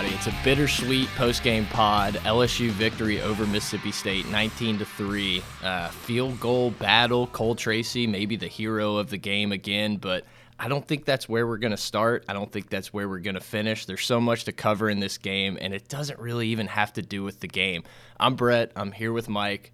Everybody. It's a bittersweet post-game pod. LSU victory over Mississippi State, 19 to three. Uh, field goal battle. Cole Tracy, maybe the hero of the game again, but I don't think that's where we're going to start. I don't think that's where we're going to finish. There's so much to cover in this game, and it doesn't really even have to do with the game. I'm Brett. I'm here with Mike.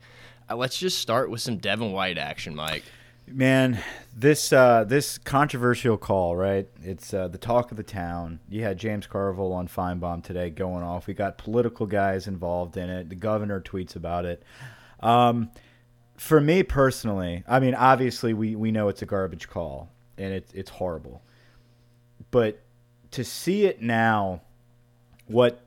Uh, let's just start with some Devin White action, Mike. Man, this uh, this controversial call, right? It's uh, the talk of the town. You had James Carville on Finebaum today going off. We got political guys involved in it. The governor tweets about it. Um, for me personally, I mean, obviously we, we know it's a garbage call and it's it's horrible. But to see it now, what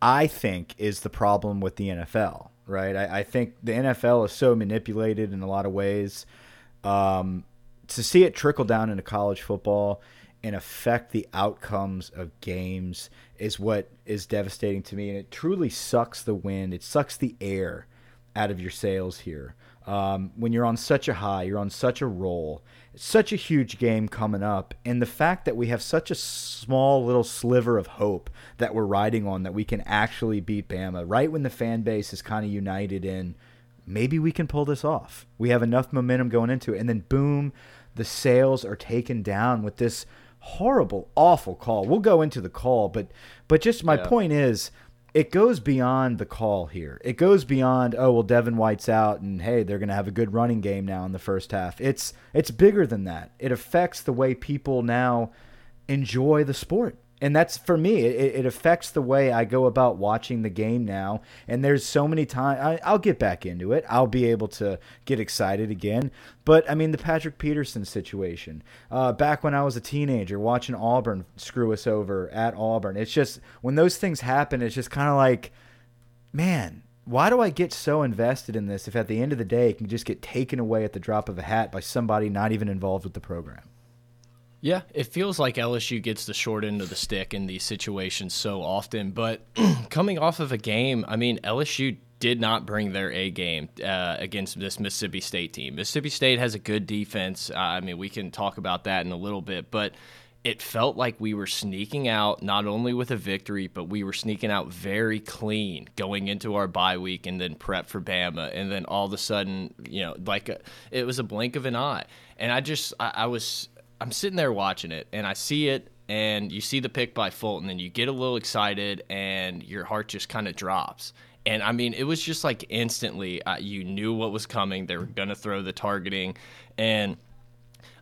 I think is the problem with the NFL right? I, I, think the NFL is so manipulated in a lot of ways. Um, to see it trickle down into college football and affect the outcomes of games is what is devastating to me. And it truly sucks the wind, it sucks the air out of your sails here. Um, when you're on such a high, you're on such a roll, such a huge game coming up, and the fact that we have such a small little sliver of hope that we're riding on that we can actually beat Bama right when the fan base is kind of united in maybe we can pull this off. We have enough momentum going into it, and then boom, the sails are taken down with this horrible, awful call. We'll go into the call, but but just my yeah. point is it goes beyond the call here. It goes beyond oh well Devin White's out and hey they're going to have a good running game now in the first half. It's it's bigger than that. It affects the way people now enjoy the sport and that's for me it, it, affects the way i go about watching the game now. And there's so many times i'll get back into it. I'll be able to get excited again. But i mean the patrick peterson situation uh, back when i was a teenager watching auburn screw us over at auburn it's just when those things happen it's just kind of like man why do I get so invested in this if at the end of the day it can just get taken away at the drop of a hat by somebody not even involved with the program? Yeah, it feels like LSU gets the short end of the stick in these situations so often. But coming off of a game, I mean, LSU did not bring their A game uh, against this Mississippi State team. Mississippi State has a good defense. Uh, I mean, we can talk about that in a little bit, but it felt like we were sneaking out not only with a victory, but we were sneaking out very clean going into our bye week and then prep for Bama. And then all of a sudden, you know, like a, it was a blink of an eye. And I just, I, I was I'm sitting there watching it and I see it and you see the pick by Fulton and you get a little excited and your heart just kind of drops. And I mean, it was just like instantly uh, you knew what was coming. They were going to throw the targeting and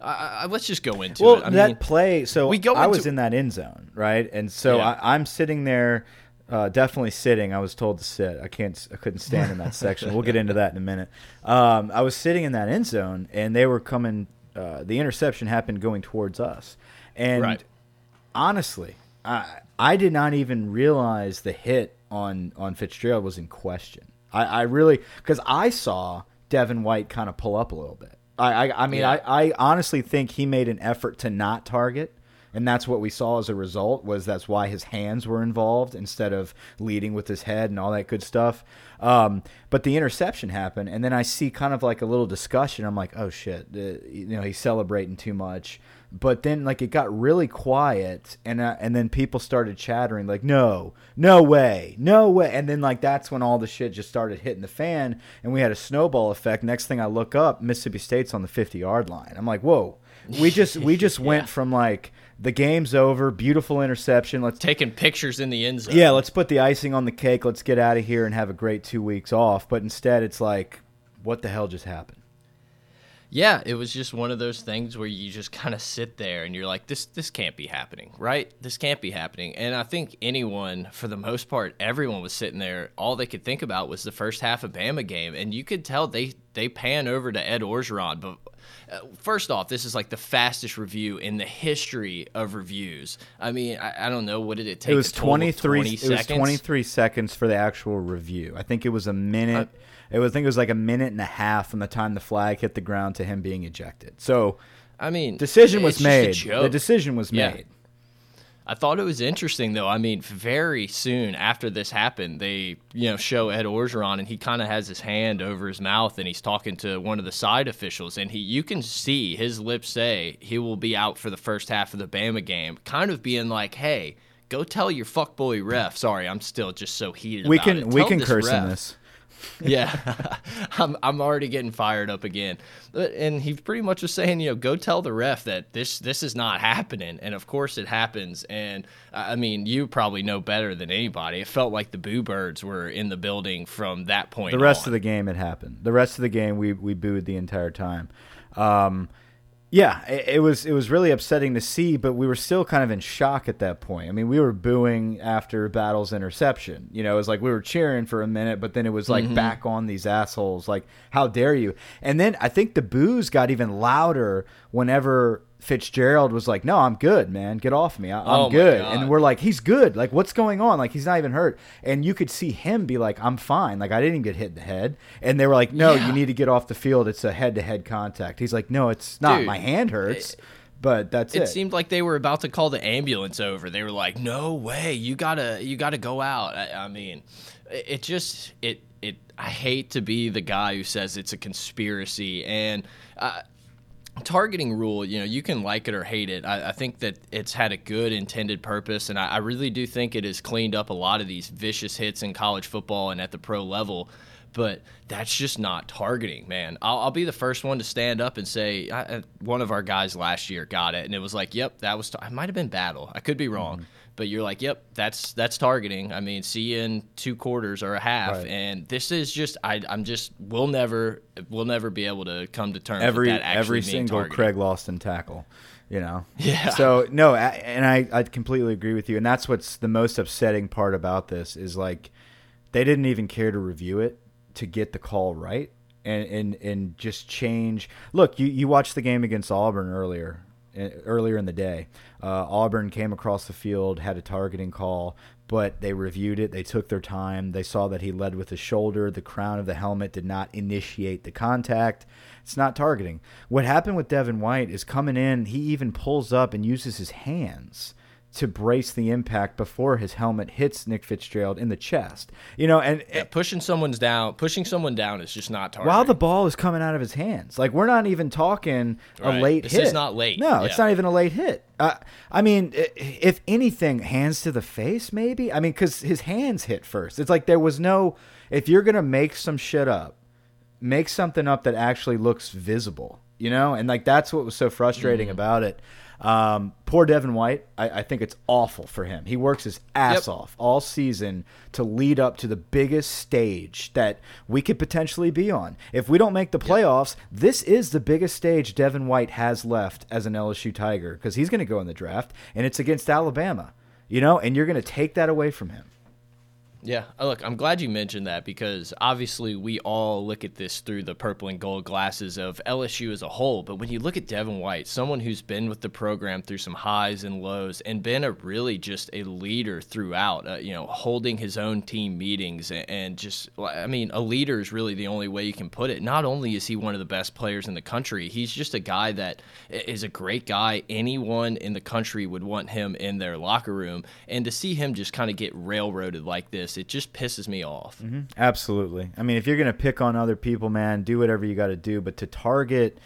uh, let's just go into well, it. I that mean, play. So we go. I was in that end zone, right? And so yeah. I, am sitting there, uh, definitely sitting. I was told to sit. I can't. I couldn't stand in that section. We'll get into that in a minute. Um, I was sitting in that end zone, and they were coming uh, the interception happened going towards us, and right. honestly, I I did not even realize the hit on on Fitzgerald was in question. I, I really because I saw Devin White kind of pull up a little bit. I I, I mean yeah. I, I honestly think he made an effort to not target and that's what we saw as a result was that's why his hands were involved instead of leading with his head and all that good stuff. Um, but the interception happened and then i see kind of like a little discussion. I'm like oh shit uh, you know he's celebrating too much. But then like it got really quiet and uh, and then people started chattering like no no way no way. And then like that's when all the shit just started hitting the fan and we had a snowball effect. Next thing i look up mississippi state's on the 50 yard line. I'm like whoa. We just we just yeah. went from like the game's over. Beautiful interception. Let's taking pictures in the end zone. Yeah, let's put the icing on the cake. Let's get out of here and have a great two weeks off. But instead, it's like, what the hell just happened? Yeah, it was just one of those things where you just kind of sit there and you're like, this this can't be happening, right? This can't be happening. And I think anyone, for the most part, everyone was sitting there. All they could think about was the first half of Bama game, and you could tell they they pan over to Ed Orgeron. But uh, first off, this is like the fastest review in the history of reviews. I mean, I, I don't know what did it take. It was twenty three. 20 it was twenty three seconds for the actual review. I think it was a minute. Uh, it was, I think it was like a minute and a half from the time the flag hit the ground to him being ejected. So, I mean, decision was made. The decision was yeah. made. I thought it was interesting though. I mean, very soon after this happened, they you know show Ed Orgeron and he kind of has his hand over his mouth and he's talking to one of the side officials and he you can see his lips say he will be out for the first half of the Bama game, kind of being like, "Hey, go tell your fuckboy ref." Sorry, I'm still just so heated. We can we can curse ref, in this yeah, I'm I'm already getting fired up again. But, And he pretty much was saying, you know, go tell the ref that this this is not happening. And of course it happens. And I mean, you probably know better than anybody. It felt like the Boo Birds were in the building from that point. The rest on. of the game, it happened. The rest of the game, we we booed the entire time. Um, yeah, it, it, was it was really upsetting to see, but we were still kind of in shock at that point. I mean, we were booing after Battle's interception. You know, it was like we were cheering for a minute, but then it was like mm -hmm. back on these assholes. Like, how dare you? And then I think the boos got even louder whenever Fitzgerald was like, "No, I'm good, man. Get off me. I, am oh good." And we're like, "He's good. Like, what's going on? Like, he's not even hurt." And you could see him be like, "I'm fine. Like, I didn't even get hit in the head." And they were like, "No, yeah. you need to get off the field. It's a head-to-head contact." He's like, "No, it's not. Dude, My hand hurts." It, but that's it, it. seemed like they were about to call the ambulance over. They were like, "No way. You gotta, you gotta go out." I, I mean, it just, it, it. I hate to be the guy who says it's a conspiracy, and. Uh, targeting rule, you know, you can like it or hate it. I, I think that it's had a good intended purpose, and I, I, really do think it has cleaned up a lot of these vicious hits in college football and at the pro level. But that's just not targeting, man. I'll, I'll be the first one to stand up and say I, one of our guys last year got it, and it was like, "Yep, that was." I might have been battle. I could be wrong. Mm -hmm but you're like, yep, that's that's targeting. I mean, see you in two quarters or a half, right. and this is just I I'm just we'll never we'll never be able to come to terms every with that every single targeting. Craig Lawson tackle. You know, yeah. So no, and I I completely agree with you, and that's what's the most upsetting part about this is like they didn't even care to review it to get the call right and and and just change. Look, you you watched the game against Auburn earlier earlier in the day. Uh, Auburn came across the field, had a targeting call, but they reviewed it. They took their time. They saw that he led with his shoulder. The crown of the helmet did not initiate the contact. It's not targeting. What happened with Devin White is coming in, he even pulls up and uses his hands to brace the impact before his helmet hits Nick Fitzgerald in the chest. You know, and yeah, pushing someone's down, pushing someone down is just not targeting. While the ball is coming out of his hands, like we're not even talking right. a late this hit. This is not late. No, yeah. it's not even a late hit. Uh, I mean, if anything, hands to the face, maybe. I mean, because his hands hit first. It's like there was no. If you're gonna make some shit up, make something up that actually looks visible. You know, and like that's what was so frustrating mm. about it. Um, poor Devin White. I, I, think it's awful for him. He works his ass yep. off all season to lead up to the biggest stage that we could potentially be on. If we don't make the playoffs, yep. this is the biggest stage Devin White has left as an LSU Tiger because he's going to go in the draft, and it's against Alabama. You know, and you're going to take that away from him. Yeah, uh, look, I'm glad you mentioned that because obviously we all look at this through the purple and gold glasses of LSU as a whole. But when you look at Devin White, someone who's been with the program through some highs and lows and been a really just a leader throughout, uh, you know, holding his own team meetings and, and just, I mean, a leader is really the only way you can put it. Not only is he one of the best players in the country, he's just a guy that is a great guy. Anyone in the country would want him in their locker room. And to see him just kind of get railroaded like this, this. It just pisses me off. Mm -hmm. Absolutely. I mean, if you're going to pick on other people, man, do whatever you got to do. But to target,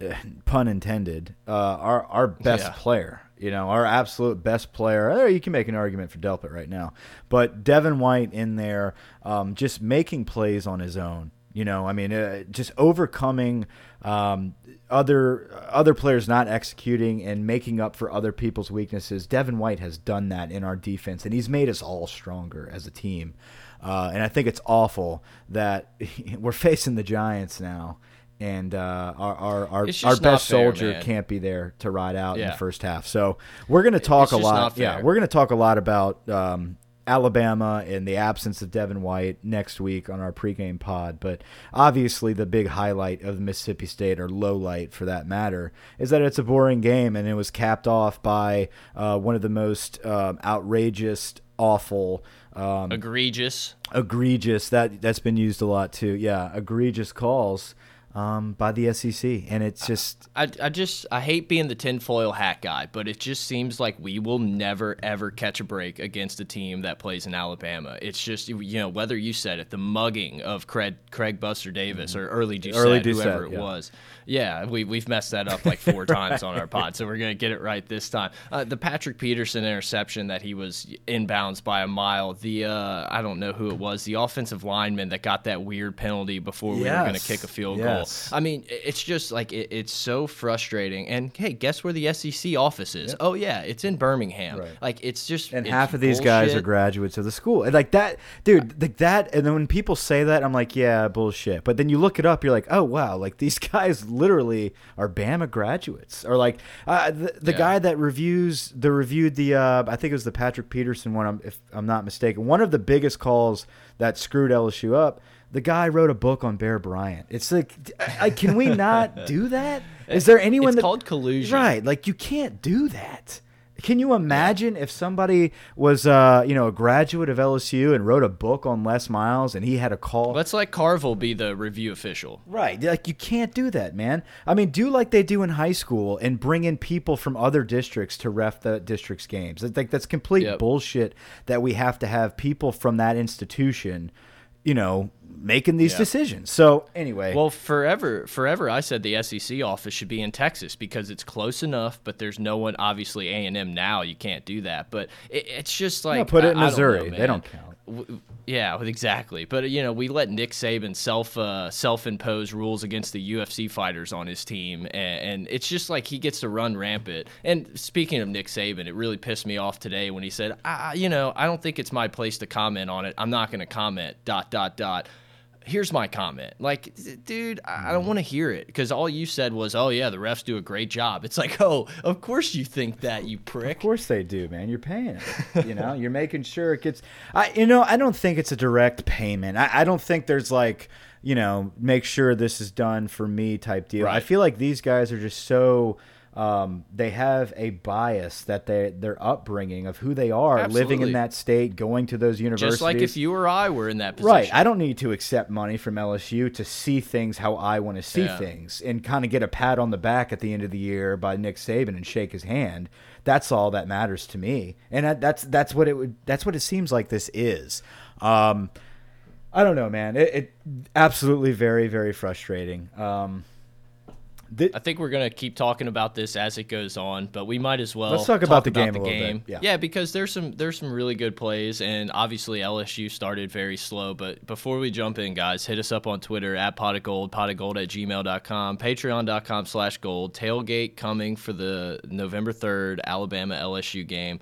uh, pun intended, uh, our our best yeah. player, you know, our absolute best player. Eh, you can make an argument for Delpit right now, but Devin White in there, um, just making plays on his own. You know, I mean, uh, just overcoming um, other other players not executing and making up for other people's weaknesses. Devin White has done that in our defense, and he's made us all stronger as a team. Uh, and I think it's awful that we're facing the Giants now, and uh, our our our, our best fair, soldier man. can't be there to ride out in the first half. So we're going to talk a lot. Yeah, we're going to talk a lot about um, Alabama and the absence of Devin White next week on our pregame pod. But obviously, the big highlight of Mississippi State, or low light for that matter, is that it's a boring game and it was capped off by uh, one of the most um, outrageous, awful. Um, Egregious. egregious that that's been used a lot too. Yeah, egregious calls um, by the SEC, and it's just I, I just I hate being the tinfoil hat guy, but it just seems like we will never ever catch a break against a team that plays in Alabama. It's just you know whether you said it, the mugging of Craig Craig Buster Davis or Early Doucet, Early whoever Doucet, it yeah. was. Yeah, we we've messed that up like four times on our pod, so we're gonna get it right this time. Uh, the Patrick Peterson interception that he was inbounds by a mile. The uh, I don't know who it was, the offensive lineman that got that weird penalty before we were gonna kick a field yes. goal. I mean, it's just like it, it's so frustrating. And hey, guess where the SEC office is? Oh yeah, it's in Birmingham. Right. Like it's just and it's half of these guys are graduates of the school. And like that, dude, like that. And then when people say that, I'm like, yeah, bullshit. But then you look it up, you're like, oh wow, like these guys literally are Bama graduates. Or like uh, the, the Yeah. guy that reviews the reviewed the, uh, I think it was the Patrick Peterson one, if I'm not mistaken. One of the biggest calls that screwed LSU up. The guy wrote a book on Bear Bryant. It's like, I, can we not do that? Is there anyone It's that called collusion. Right, like you can't do that. Can you imagine if somebody was, uh, you know, a graduate of LSU and wrote a book on Les Miles and he had a call? Let's let Carville be the review official. Right, like you can't do that, man. I mean, do like they do in high school and bring in people from other districts to ref the district's games. Like that's complete Yep. bullshit that we have to have people from that institution, you know, making these Yeah. decisions. So anyway, Well, forever, forever, I said the SEC office should be in Texas because it's close enough. But there's no one, obviously A and M now. You can't do that. But it, it's just like no, put it in I- I don't know, Missouri. they don't count. Yeah, exactly. But you know, we let Nick Saban self uh, self impose rules against the UFC fighters on his team, and, and it's just like he gets to run rampant. And speaking of Nick Saban, it really pissed me off today when he said, I, "You know, I don't think it's my place to comment on it. I'm not going to comment." Dot dot dot. Here's my comment. Like, dude, I don't mm. want to hear it because all you said was, "Oh yeah, the refs do a great job." It's like, oh, of course you think that, you prick. Of course they do, man. You're paying it. You know, you're making sure it gets. I, you know, I don't think it's a direct payment. I, I don't think there's like, you know, make sure this is done for me type deal. I feel like these guys are just so. Um, they have a bias that they their upbringing of who they are, living in that state, going to those universities. Just like if you or I were in that position. Right. I don't need to accept money from LSU to see things how I want to see Yeah. things and kind of get a pat on the back at the end of the year by Nick Saban and shake his hand. That's all that matters to me. And that, that's that's what it would that's what it seems like this is. Um I don't know, man. It, it absolutely very very frustrating. Um thi- I think we're gonna keep talking about this as it goes on, but we might as well Let's talk about the game a little bit, yeah. because there's some there's some really good plays, and obviously LSU started very slow. But before we jump in, guys, hit us up on Twitter at pot of gold, pot of gold at gmail.com, patreon.com slash gold. Tailgate coming for the November third Alabama LSU game.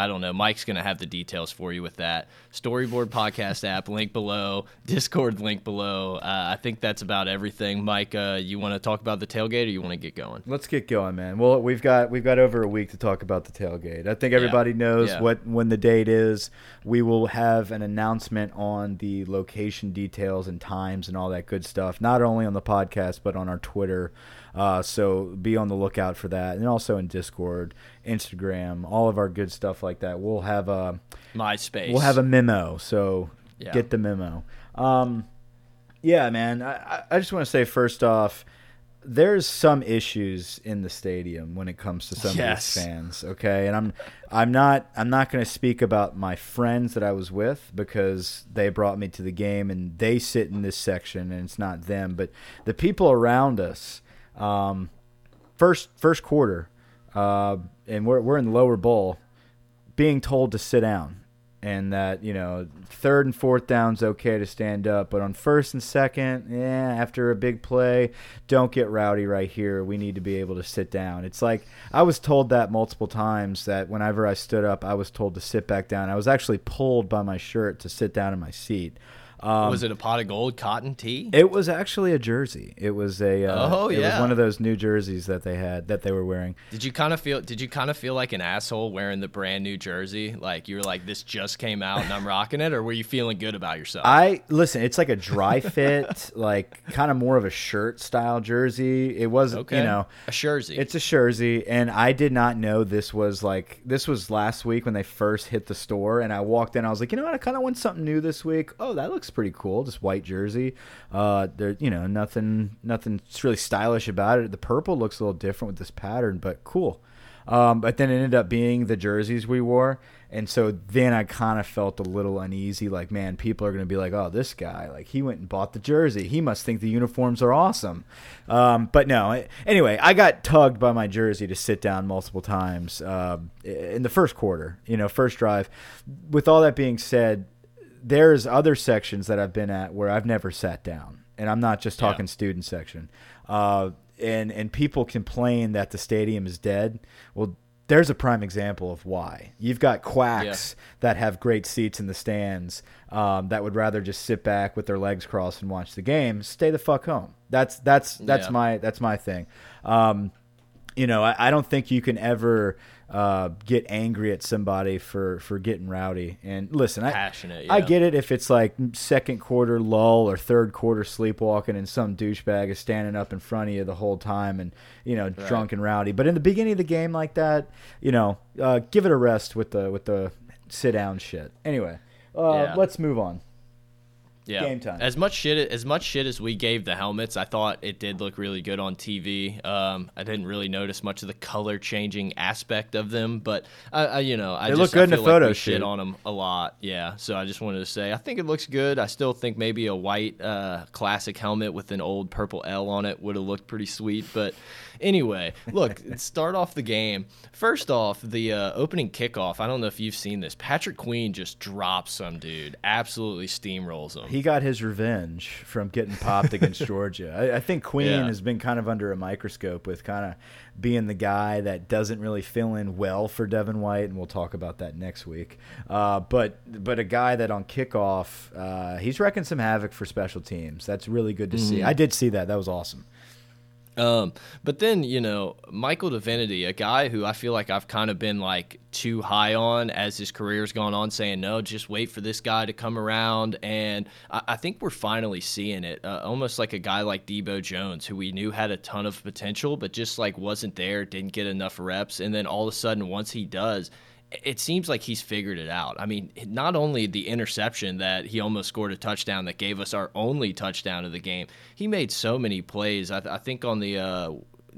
I don't know. Mike's going to have the details for you with that. Storyboard podcast app, link below. Discord, link below. Uh, I think that's about everything. Mike, uh, you want to talk about the tailgate or you want to get going? Let's get going, man. Well, we've got we've got over a week to talk about the tailgate. I think everybody knows Yeah. what when the date is. We will have an announcement on the location details and times and all that good stuff. Not only on the podcast but on our Twitter. Uh, so be on the lookout for that, and also in Discord, Instagram, all of our good stuff like that. We'll have a MySpace. we'll have a memo. So Yeah. get the memo. Um, yeah, man. I, I- just want to say first off, there's some issues in the stadium when it comes to some Yes. of these fans. Okay, and I'm I'm not I'm not going to speak about my friends that I was with because they brought me to the game and they sit in this section and it's not them, but the people around us. Um, first first quarter, uh, and we're we're in the lower bowl, being told to sit down and that you know third and fourth down's okay to stand up, but on first and second, yeah, after a big play, don't get rowdy right here. We need to be able to sit down. It's like I was told that multiple times that whenever I stood up, I was told to sit back down. I was actually pulled by my shirt to sit down in my seat. Um, was it a pot of gold cotton tee? It was actually a jersey. It was a uh, oh yeah, it was one of those new jerseys that they had that they were wearing. Did you kind of feel? Did you kind of feel like an asshole wearing the brand new jersey? Like you were like, this just came out and I'm rocking it, or were you feeling good about yourself? I listen. It's like a dry fit, like kind of more of a shirt style jersey. It was, okay. you know, a jersey. It's a jersey, and I did not know this was like this was last week when they first hit the store, and I walked in. I was like, you know what? I kind of want something new this week. Oh, that looks pretty cool. Just white jersey. Uh, there, you know, nothing, nothing really stylish about it. The purple looks a little different with this pattern, but cool. Um, but then it ended up being the jerseys we wore. And so then I kind of felt a little uneasy. Like, man, people are going to be like, oh, this guy, like, he went and bought the jersey. He must think the uniforms are awesome. Um, but no, anyway, I got tugged by my jersey to sit down multiple times uh, in the first quarter, you know, first drive. With all that being said, there's other sections that I've been at where I've never sat down, and I'm not just talking yeah. student section. Uh, and and people complain that the stadium is dead. Well, there's a prime example of why. You've got quacks yeah. that have great seats in the stands um, that would rather just sit back with their legs crossed and watch the game. Stay the fuck home. That's that's that's yeah. my that's my thing. Um, you know, I, I, don't think you can ever uh, get angry at somebody for for getting rowdy. And listen, Passionate, I yeah. I get it if it's like second quarter lull or third quarter sleepwalking, and some douchebag is standing up in front of you the whole time, and you know right. drunk and rowdy. But in the beginning of the game like that, you know, uh, give it a rest with the with the sit down shit. Anyway, uh, yeah. let's move on. Yeah. Game time. As much shit as much shit as we gave the helmets, I thought it did look really good on TV. Um, I didn't really notice much of the color changing aspect of them, but I, I you know, I they just, look good in the photo like shoot. shit on them a lot. Yeah. So I just wanted to say I think it looks good. I still think maybe a white uh, classic helmet with an old purple L on it would have looked pretty sweet, but Anyway, look, start off the game. First off, the uh, opening kickoff. I don't know if you've seen this. Patrick Queen just drops some dude, absolutely steamrolls him. He got his revenge from getting popped against Georgia. I, I, think Queen yeah. has been kind of under a microscope with kind of being the guy that doesn't really fill in well for Devin White, and we'll talk about that next week. Uh, but but a guy that on kickoff, uh, he's wrecking some havoc for special teams. That's really good to mm see. Mm-hmm. I did see that. That was awesome. Um, but then you know Michael Divinity, a guy who I feel like I've kind of been like too high on as his career's gone on, saying no, just wait for this guy to come around, and I, I think we're finally seeing it. Uh, almost like a guy like Debo Jones, who we knew had a ton of potential, but just like wasn't there, didn't get enough reps, and then all of a sudden once he does it seems like he's figured it out. I mean, not only the interception that he almost scored a touchdown that gave us our only touchdown of the game, he made so many plays. I, th I think on the uh,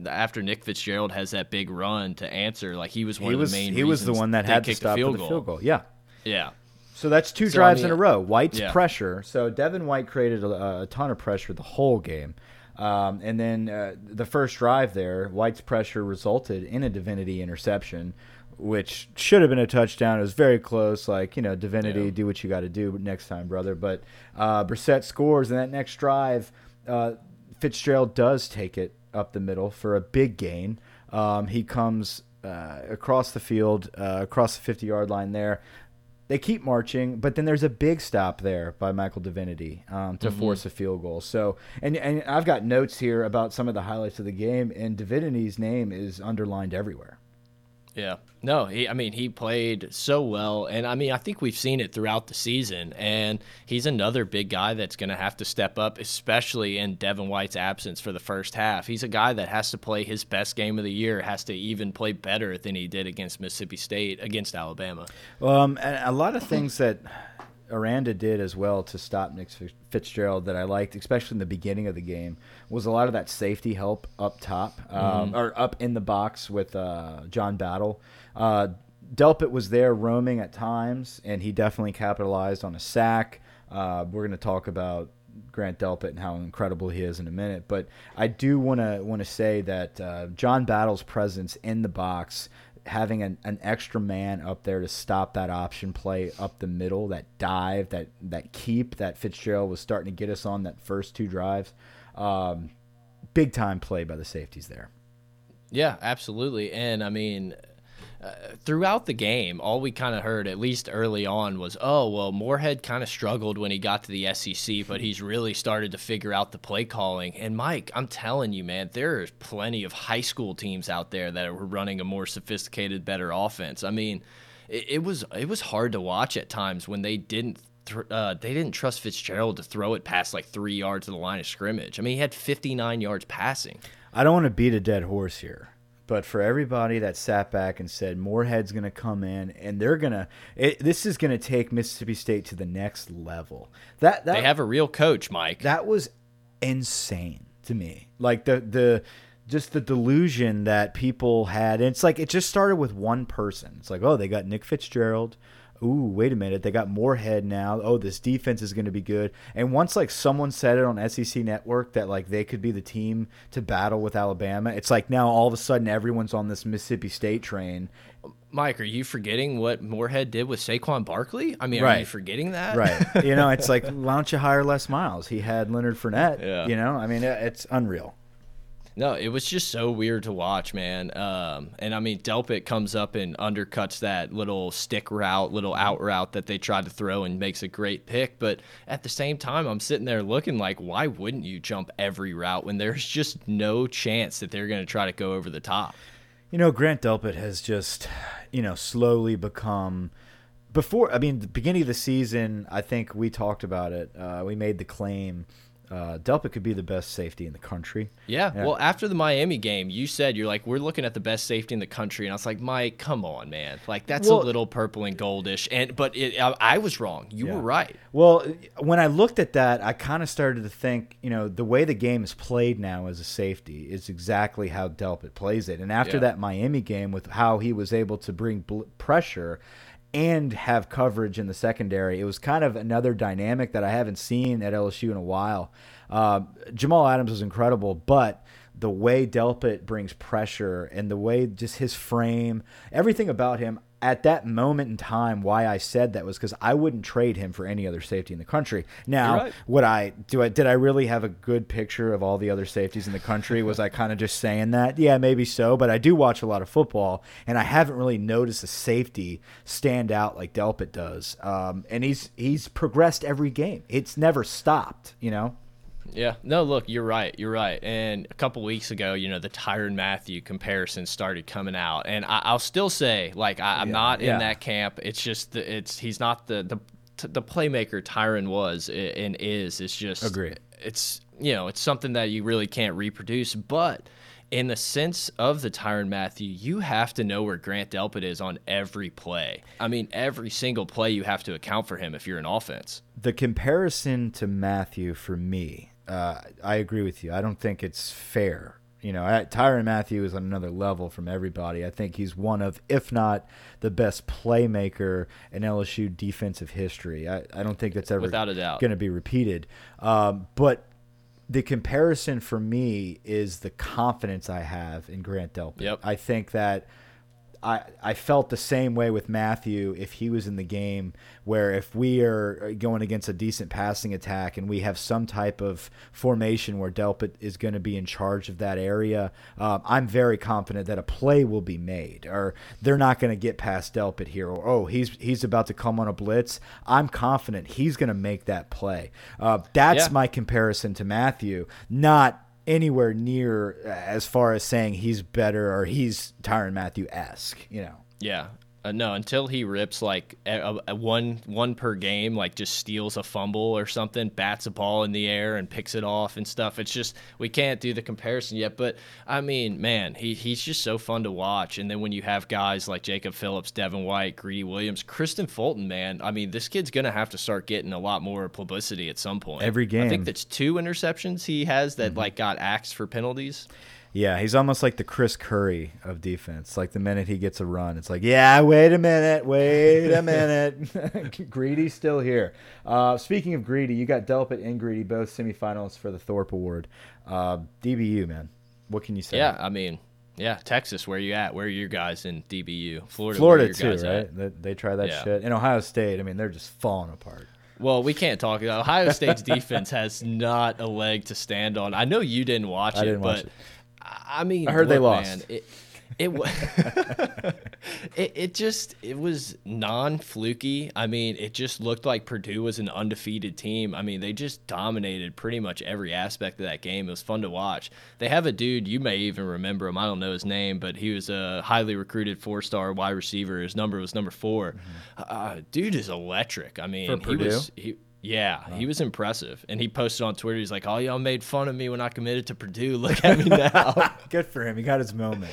after Nick Fitzgerald has that big run to answer, like he was one he of was, the main. He was the one that had to stop the field, the field goal. Yeah, yeah. So that's two so, drives I mean, in a row. White's yeah. pressure. So Devin White created a, a ton of pressure the whole game. Um, and then uh, the first drive there, White's pressure resulted in a divinity interception, which should have been a touchdown. It was very close. Like you know, divinity, yeah. do what you got to do next time, brother. But uh, Brossette scores, and that next drive, uh, Fitzgerald does take it up the middle for a big gain. Um, he comes uh, across the field, uh, across the 50 yard line there. They keep marching, but then there's a big stop there by Michael Divinity um, to mm -hmm. force a field goal. So, and and I've got notes here about some of the highlights of the game, and Divinity's name is underlined everywhere. Yeah. No, he, I mean, he played so well. And I mean, I think we've seen it throughout the season. And he's another big guy that's going to have to step up, especially in Devin White's absence for the first half. He's a guy that has to play his best game of the year, has to even play better than he did against Mississippi State, against Alabama. Um, and a lot of things that Aranda did as well to stop Nick Fitzgerald that I liked, especially in the beginning of the game, was a lot of that safety help up top um, mm -hmm. or up in the box with uh, John Battle. Uh, Delpit was there roaming at times, and he definitely capitalized on a sack. Uh, we're going to talk about Grant Delpit and how incredible he is in a minute, but I do want to want to say that uh, John Battle's presence in the box having an, an extra man up there to stop that option play up the middle, that dive, that that keep that Fitzgerald was starting to get us on that first two drives. Um, big time play by the safeties there. Yeah, absolutely. And I mean, throughout the game, all we kind of heard, at least early on, was, oh, well, Moorhead kind of struggled when he got to the SEC, but he's really started to figure out the play calling. And Mike, I'm telling you, man, there are plenty of high school teams out there that are running a more sophisticated, better offense. I mean, it, it was it was hard to watch at times when they didn't uh, they didn't trust Fitzgerald to throw it past like three yards of the line of scrimmage. I mean, he had 59 yards passing. I don't want to beat a dead horse here, but for everybody that sat back and said Moorhead's going to come in and they're going to, this is going to take Mississippi State to the next level. That, that they have a real coach, Mike. That was insane to me. Like the the just the delusion that people had. And it's like it just started with one person. It's like, oh, they got Nick Fitzgerald ooh, wait a minute, they got Moorhead now. Oh, this defense is going to be good. And once like someone said it on SEC Network that like they could be the team to battle with Alabama, it's like now all of a sudden everyone's on this Mississippi State train. Mike, are you forgetting what Moorhead did with Saquon Barkley? I mean, right. are you forgetting that? Right. you know, it's like why don't you hire Les Miles? He had Leonard Fournette. Yeah. You know, I mean, it's unreal. No, it was just so weird to watch, man. Um, and I mean, Delpit comes up and undercuts that little stick route, little out route that they tried to throw and makes a great pick. But at the same time, I'm sitting there looking like, why wouldn't you jump every route when there's just no chance that they're going to try to go over the top? You know, Grant Delpit has just, you know, slowly become before I mean the beginning of the season, I think we talked about it. Uh, we made the claim uh, Delpit could be the best safety in the country. Yeah. yeah. Well, after the Miami game, you said you're like, we're looking at the best safety in the country, and I was like, Mike, come on, man. Like that's well, a little purple and goldish. And but it, I, I, was wrong. You yeah. were right. Well, when I looked at that, I kind of started to think, you know, the way the game is played now as a safety is exactly how Delpit plays it. And after yeah. that Miami game, with how he was able to bring pressure and have coverage in the secondary. It was kind of another dynamic that I haven't seen at LSU in a while. Uh, Jamal Adams was incredible, but the way Delpit brings pressure and the way just his frame, everything about him, at that moment in time, why I said that was because I wouldn't trade him for any other safety in the country. Now, right. would I do? I did I really have a good picture of all the other safeties in the country? was I kind of just saying that? Yeah, maybe so. But I do watch a lot of football, and I haven't really noticed a safety stand out like Delpit does. Um, and he's he's progressed every game. It's never stopped. You know. Yeah. No, look, you're right. You're right. And a couple weeks ago, you know, the Tyrann Mathieu comparison started coming out, and I, will still say, like, I, am yeah, not yeah. in that camp. It's just, the, it's he's not the the the playmaker Tyrann was and is. It's just, agree. It's you know, it's something that you really can't reproduce, but in the sense of the Tyrann Mathieu, you have to know where Grant Delpit is on every play. I mean, every single play you have to account for him if you're an offense. The comparison to Mathieu for me uh, I agree with you. I don't think it's fair. You know, Tyrann Mathieu is on another level from everybody. I think he's one of, if not the best playmaker in LSU defensive history. I, I don't think that's ever without a doubt going to be repeated. Um, but the comparison for me is the confidence I have in Grant Delpit. Yep. I think that I, I felt the same way with Mathieu if he was in the game, where if we are going against a decent passing attack and we have some type of formation where Delpit is going to be in charge of that area, um, I'm very confident that a play will be made, or they're not going to get past Delpit here, or oh he's he's about to come on a blitz. I'm confident he's going to make that play. Uh, that's yeah. my comparison to Mathieu, not anywhere near uh, as far as saying he's better or he's Tyrann Mathieu esque, you know. Yeah, uh, no, until he rips like a, a one one per game, like just steals a fumble or something, bats a ball in the air and picks it off and stuff. It's just we can't do the comparison yet. But I mean, man, he he's just so fun to watch. And then when you have guys like Jacob Phillips, Devin White, Greedy Williams, Kristian Fulton, man, I mean, this kid's gonna have to start getting a lot more publicity at some point. Every game, I think that's two interceptions he has that mm -hmm. like got axed for penalties. Yeah, he's almost like the Chris Curry of defense. Like the minute he gets a run, it's like, yeah, wait a minute, wait a minute. Greedy's still here. Uh, speaking of Greedy, you got Delpit and Greedy both semifinals for the Thorpe Award. Uh, DBU, man. What can you say? Yeah, I mean, Yeah, Texas, where you at? Where are your guys in DBU? Florida, Florida too, right? They, they, try that yeah. shit. In Ohio State, I mean, they're just falling apart. Well, we can't talk. about Ohio State's defense has not a leg to stand on. I know you didn't watch I it, didn't but watch it. I mean, I heard they lost. Man, it, it, it it just it was non fluky. I mean, it just looked like Purdue was an undefeated team. I mean, they just dominated pretty much every aspect of that game. It was fun to watch. They have a dude you may even remember him. I don't know his name, but he was a highly recruited four star wide receiver. His number was number 4 uh, dude is electric. I mean, For he was he. Yeah, he was impressive, and he posted on Twitter. He's like, "All y'all made fun of me when I committed to Purdue. Look at me now." Good for him. He got his moment.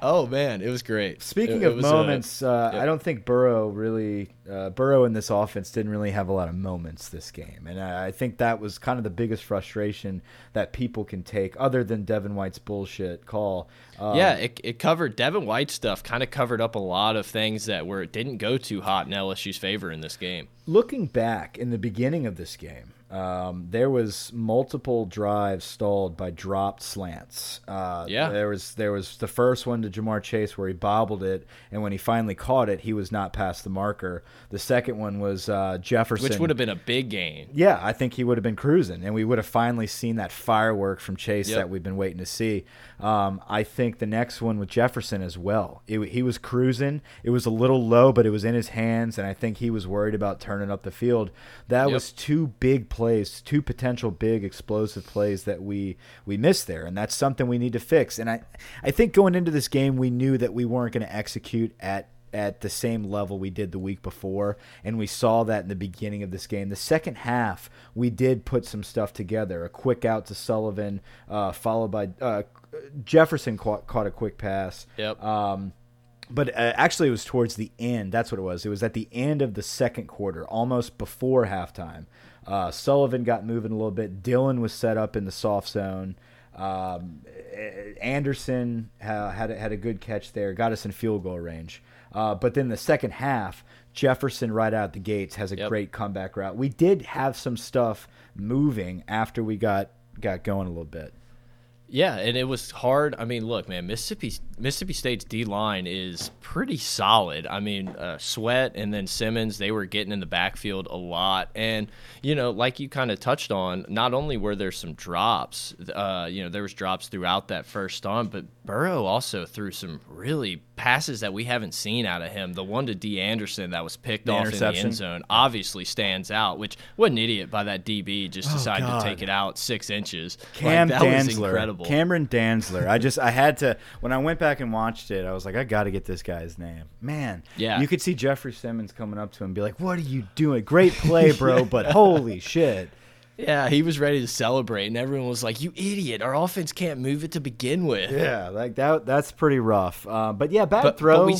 Oh man, it was great. Speaking It- it of was, uh, moments, uh, yeah. I don't think Burrow really, uh, Burrow in this offense didn't really have a lot of moments this game, and I, I think that was kind of the biggest frustration that people can take, other than Devin White's bullshit call. Um, yeah, it, it covered Devin White stuff. Kind of covered up a lot of things that were it didn't go too hot in LSU's favor in this game. looking back in the beginning of this game, um, there was multiple drives stalled by dropped slants. Uh, Yeah. there was there was the first one to Ja'Marr Chase where he bobbled it, and when he finally caught it, he was not past the marker. The second one was uh, Jefferson, Which would have been a big game. Yeah, I think he would have been cruising, and we would have finally seen that firework from Chase Yep. that we've been waiting to see. Um, I think the next one with Jefferson as well. It, he was cruising. It was a little low, but it was in his hands, and I think he was worried about turning up the field. That Yep. was two big plays, two potential big explosive plays that we we missed there, and that's something we need to fix. And I I think going into this game, we knew that we weren't going to execute at at the same level we did the week before, and we saw that in the beginning of this game. The second half, we did put some stuff together. A quick out to Sullivan, uh, followed by uh, Jefferson caught, caught a quick pass. Yep. Um, but uh, actually, it was towards the end. That's what it was. It was at the end of the second quarter, almost before halftime. Uh, Sullivan got moving a little bit. Dillon was set up in the soft zone. Um, Anderson uh, had a, had a good catch there, got us in field goal range. Uh, but then the second half, Jefferson right out the gates has a Yep. great comeback route. We did have some stuff moving after we got got going a little bit. Yeah, and it was hard. I mean, look, man, Mississippi Mississippi State's D line is pretty solid. I mean, uh, Sweat and then Simmons, they were getting in the backfield a lot, and you know, like you kind of touched on, not only were there some drops, uh, you know, there was drops throughout that first on, but Burrow also threw some really passes that we haven't seen out of him. The one to Dee Anderson that was picked The off in the end zone obviously stands out. Which what an idiot by that DB just oh, decided Oh, God. to take it out six inches. Cam like, Dantzler. incredible. Cameron Dantzler. I just I had to when I went back and watched it, I was like, I got to get this guy's name. Man, Yeah. you could see Jeffrey Simmons coming up to him and be like, "What are you doing? Great play, bro, but holy shit." Yeah, he was ready to celebrate, and everyone was like, "You idiot! Our offense can't move it to begin with." Yeah, like that. That's pretty rough. Uh, but yeah, bad but, throw. but we,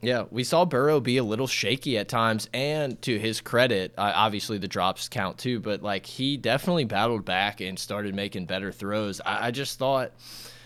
yeah, we saw Burrow be a little shaky at times, and to his credit, uh, obviously the drops count too. But like he definitely battled back and started making better throws. I, I just thought.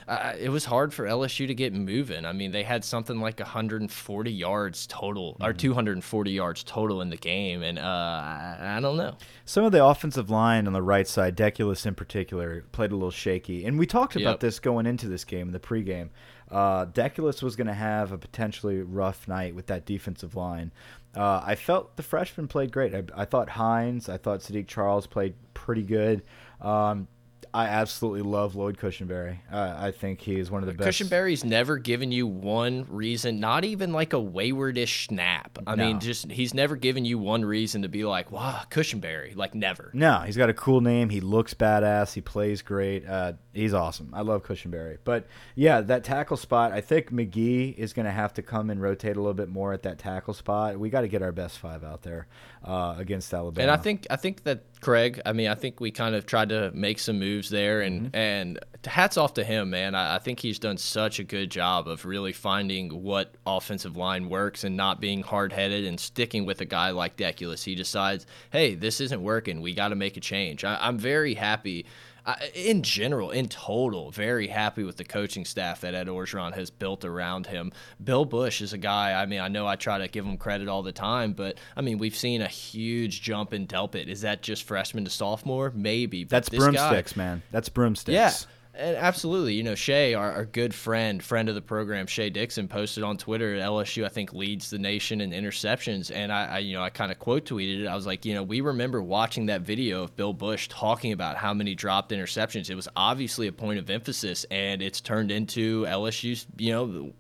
Uh, it was hard for LSU to get moving. I mean, they had something like 140 yards total, or 240 yards total in the game, and uh, I, I don't know. Some of the offensive line on the right side, Deculus in particular, played a little shaky. And we talked about Yep. this going into this game, in the pregame. Uh, Deculus was going to have a potentially rough night with that defensive line. Uh, I felt the freshman played great. I, I thought Hines, I thought Saahdiq Charles played pretty good. Um, I absolutely love Lloyd Cushenberry. Uh, I think he is one of the best. Cushenberry's never given you one reason, not even like a waywardish snap. I mean, just he's never given you one reason to be like, wow, Cushenberry. Like, never. No, he's got a cool name. He looks badass. He plays great. Uh, he's awesome. I love Cushenberry. But yeah, that tackle spot, I think Magee is going to have to come and rotate a little bit more at that tackle spot. We got to get our best five out there uh, against Alabama. And I think I think that Craig. I mean, I think we kind of tried to make some moves there, and Mm-hmm. and hats off to him, man. I, I think he's done such a good job of really finding what offensive line works and not being hard headed and sticking with a guy like Deculus. He decides, hey, this isn't working. We got to make a change. I, I'm very happy. I, in general, in total, very happy with the coaching staff that Ed Orgeron has built around him. Bill Busch is a guy. I mean, I know I try to give him credit all the time, but I mean, we've seen a huge jump in Delpit. Is that just freshman to sophomore? Maybe. but That's this guy- broomsticks, man. That's broomsticks. yeah. And absolutely, you know, Shay, our, our, good friend, friend of the program, Shay Dixon, posted on Twitter LSU, I think, leads the nation in interceptions. And I, I you know, I kind of quote tweeted it. I was like, you know, we remember watching that video of Bill Busch talking about how many dropped interceptions. It was obviously a point of emphasis, and it's turned into LSU's, you know,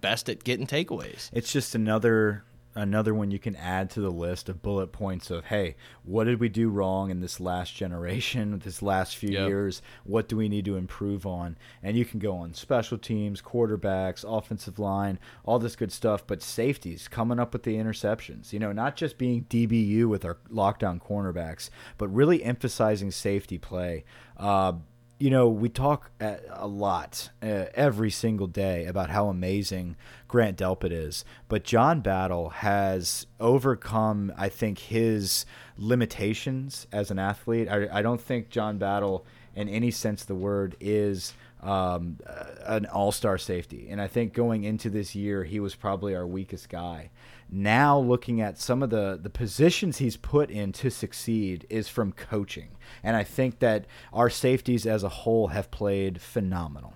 best at getting takeaways. It's just another another one you can add to the list of bullet points of hey what did we do wrong in this last generation this last few yep. years? What do we need to improve on? And you can go on special teams quarterbacks offensive line all this good stuff but safeties coming up with the interceptions. You know not just being dbu with our lockdown cornerbacks but really emphasizing safety play. Uh, you know, we talk a lot uh, every single day about how amazing Grant Delpit is, but John Battle has overcome, I think, his limitations as an athlete. I, I don't think John Battle, in any sense of the word, is um, an all star safety. And I think going into this year, he was probably our weakest guy now looking at some of the the positions he's put in to succeed is from coaching. And i think that our safeties as a whole have played phenomenal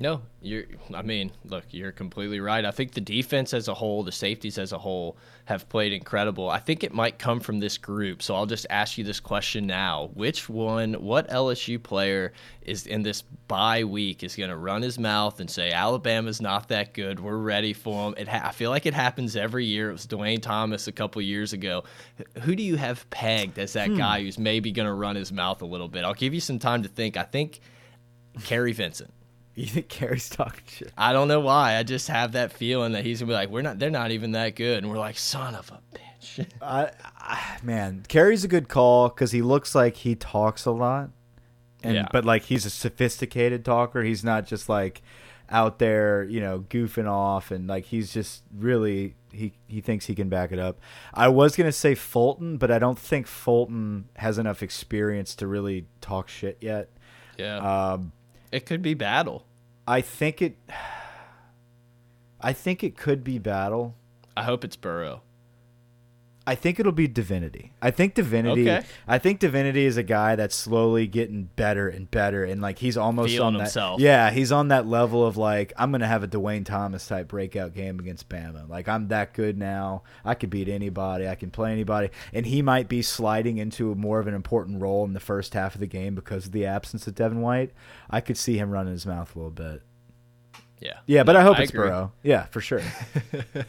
no, you're. I mean, look, you're completely right. I think the defense as a whole, the safeties as a whole, have played incredible. I think it might come from this group. So I'll just ask you this question now: Which one, what LSU player is in this bye week is going to run his mouth and say Alabama's not that good? We're ready for them. It I feel like it happens every year. It was Dwayne Thomas a couple years ago. Who do you have pegged as that hmm. guy who's maybe going to run his mouth a little bit? I'll give you some time to think. I think Kary Vincent. You think Kary's talking shit? I don't know why. I just have that feeling that he's gonna be like, we're not. They're not even that good, and we're like, son of a bitch. I, I, man, Kary's a good call because he looks like he talks a lot, and yeah. but like he's a sophisticated talker. He's not just like out there, you know, goofing off, and like he's just really he he thinks he can back it up. I was gonna say Fulton, but I don't think Fulton has enough experience to really talk shit yet. Yeah. Um, it could be battle. I think it. I think it could be battle. I hope it's Burrow. I think it'll be Divinity. I think Divinity. Okay. I think Divinity is a guy that's slowly getting better and better, and like he's almost Feeling on that. Himself. Yeah, he's on that level of like I'm gonna have a Dwayne Thomas type breakout game against Bama. Like I'm that good now. I could beat anybody. I can play anybody, and he might be sliding into a more of an important role in the first half of the game because of the absence of Devin White. I could see him running his mouth a little bit. Yeah. Yeah, but I hope I it's agree. Burrow. Yeah, for sure.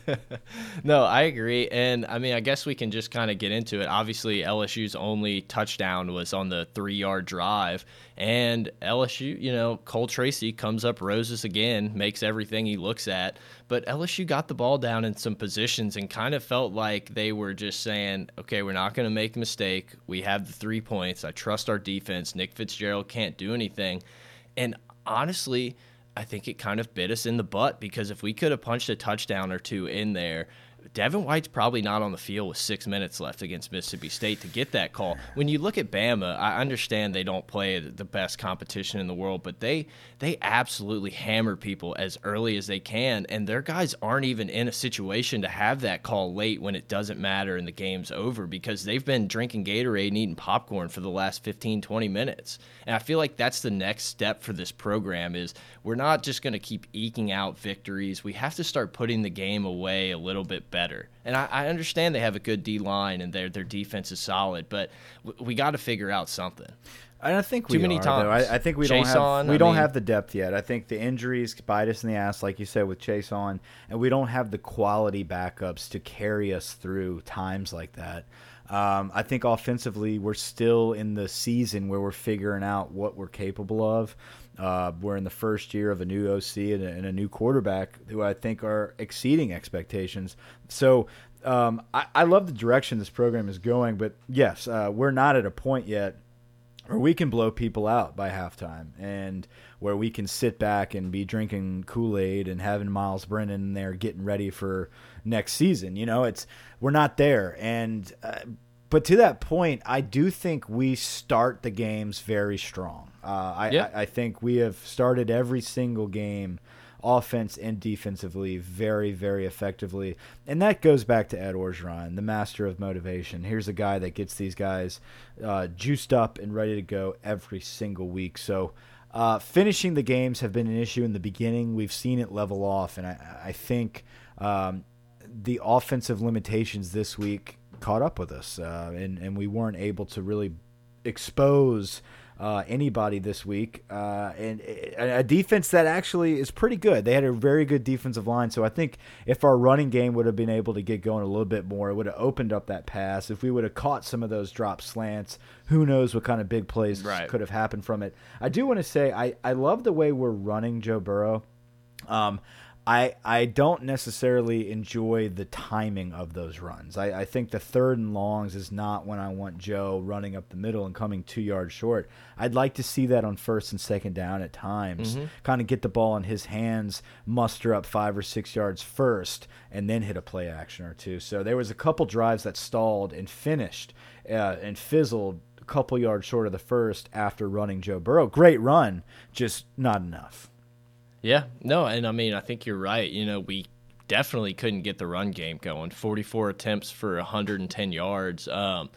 no, I agree. And I mean, I guess we can just kind of get into it. Obviously, LSU's only touchdown was on the three yard drive. And LSU, you know, Cole Tracy comes up roses again, makes everything he looks at. But LSU got the ball down in some positions and kind of felt like they were just saying, okay, we're not going to make a mistake. We have the three points. I trust our defense. Nick Fitzgerald can't do anything. And honestly, I think it kind of bit us in the butt because if we could have punched a touchdown or two in there, Devin White's probably not on the field with six minutes left against Mississippi State to get that call. When you look at Bama, I understand they don't play the best competition in the world, but they they absolutely hammer people as early as they can, and their guys aren't even in a situation to have that call late when it doesn't matter and the game's over because they've been drinking Gatorade and eating popcorn for the last 15, 20 minutes. And I feel like that's the next step for this program is we're not just going to keep eking out victories. We have to start putting the game away a little bit better. And I, I understand they have a good D line and their their defense is solid, but we got to figure out something. I think too many are, times. I, I, think we Chase don't have on, we I don't mean, have the depth yet. I think the injuries bite us in the ass, like you said with Chase on, and we don't have the quality backups to carry us through times like that. Um, I think offensively, we're still in the season where we're figuring out what we're capable of. Uh, we're in the first year of a new OC and a, and a new quarterback who I think are exceeding expectations. So um, I, I, love the direction this program is going, but yes, uh, we're not at a point yet where we can blow people out by halftime and where we can sit back and be drinking Kool Aid and having Myles Brennan there getting ready for next season. You know, it's we're not there, and uh, but to that point, I do think we start the games very strong. Uh, I, I, I think we have started every single game offense and defensively very, very effectively. And that goes back to Ed Orgeron, the master of motivation. Here's a guy that gets these guys uh, juiced up and ready to go every single week. So Uh, finishing the games have been an issue in the beginning. We've seen it level off, and I, I think um, the offensive limitations this week caught up with us, uh, and and we weren't able to really expose uh, anybody this week, uh, and a defense that actually is pretty good. They had a very good defensive line, so I think if our running game would have been able to get going a little bit more, it would have opened up that pass. If we would have caught some of those drop slants, who knows what kind of big plays right. could have happened from it. I do want to say I I love the way we're running Joe Burrow. Um, I I don't necessarily enjoy the timing of those runs. I, I think the third and longs is not when I want Joe running up the middle and coming two yards short. I'd like to see that on first and second down at times. Mm -hmm. Kind of get the ball in his hands, muster up five or six yards first, and then hit a play action or two. So there was a couple drives that stalled and finished uh, and fizzled a couple yards short of the first after running Joe Burrow. Great run, just not enough. Yeah, no, and I mean, I think you're right. You know, we definitely couldn't get the run game going. 44 attempts for 110 yards. Um,